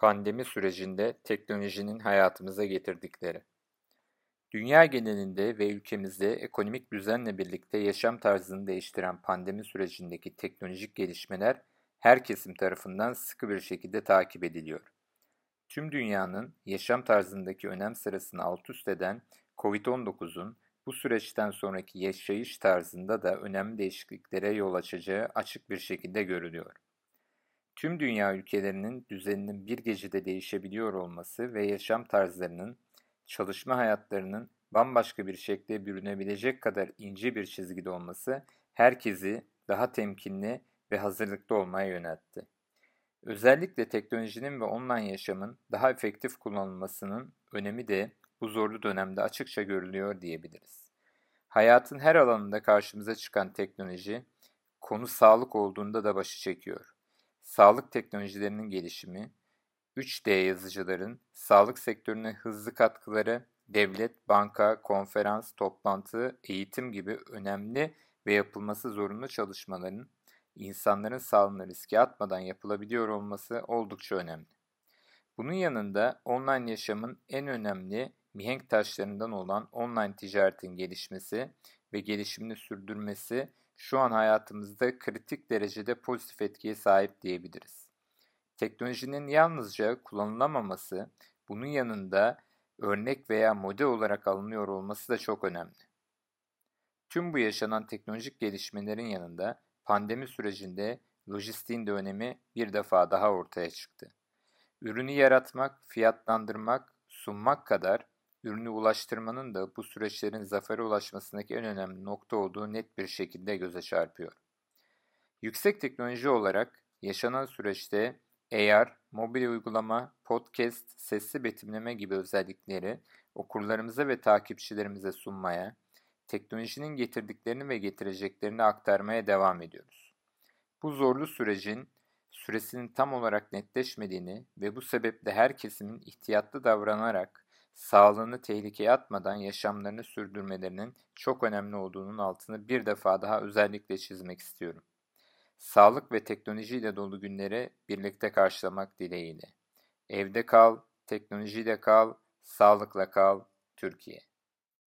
Pandemi sürecinde teknolojinin hayatımıza getirdikleri. Dünya genelinde ve ülkemizde ekonomik düzenle birlikte yaşam tarzını değiştiren pandemi sürecindeki teknolojik gelişmeler her kesim tarafından sıkı bir şekilde takip ediliyor. Tüm dünyanın yaşam tarzındaki önem sırasını alt üst eden COVID-19'un bu süreçten sonraki yaşayış tarzında da önemli değişikliklere yol açacağı açık bir şekilde görülüyor. Tüm dünya ülkelerinin düzeninin bir gecede değişebiliyor olması ve yaşam tarzlarının, çalışma hayatlarının bambaşka bir şekle bürünebilecek kadar ince bir çizgide olması herkesi daha temkinli ve hazırlıklı olmaya yöneltti. Özellikle teknolojinin ve online yaşamın daha efektif kullanılmasının önemi de bu zorlu dönemde açıkça görülüyor diyebiliriz. Hayatın her alanında karşımıza çıkan teknoloji, konu sağlık olduğunda da başı çekiyor sağlık teknolojilerinin gelişimi, 3D yazıcıların sağlık sektörüne hızlı katkıları, devlet, banka, konferans, toplantı, eğitim gibi önemli ve yapılması zorunlu çalışmaların insanların sağlığına riske atmadan yapılabiliyor olması oldukça önemli. Bunun yanında online yaşamın en önemli mihenk taşlarından olan online ticaretin gelişmesi ve gelişimini sürdürmesi şu an hayatımızda kritik derecede pozitif etkiye sahip diyebiliriz. Teknolojinin yalnızca kullanılamaması, bunun yanında örnek veya model olarak alınıyor olması da çok önemli. Tüm bu yaşanan teknolojik gelişmelerin yanında pandemi sürecinde lojistiğin de önemi bir defa daha ortaya çıktı. Ürünü yaratmak, fiyatlandırmak, sunmak kadar ürünü ulaştırmanın da bu süreçlerin zafere ulaşmasındaki en önemli nokta olduğu net bir şekilde göze çarpıyor. Yüksek teknoloji olarak yaşanan süreçte AR, mobil uygulama, podcast, sesli betimleme gibi özellikleri okurlarımıza ve takipçilerimize sunmaya, teknolojinin getirdiklerini ve getireceklerini aktarmaya devam ediyoruz. Bu zorlu sürecin süresinin tam olarak netleşmediğini ve bu sebeple her kesimin ihtiyatlı davranarak sağlığını tehlikeye atmadan yaşamlarını sürdürmelerinin çok önemli olduğunun altını bir defa daha özellikle çizmek istiyorum. Sağlık ve teknolojiyle dolu günleri birlikte karşılamak dileğiyle. Evde kal, teknolojiyle kal, sağlıkla kal, Türkiye.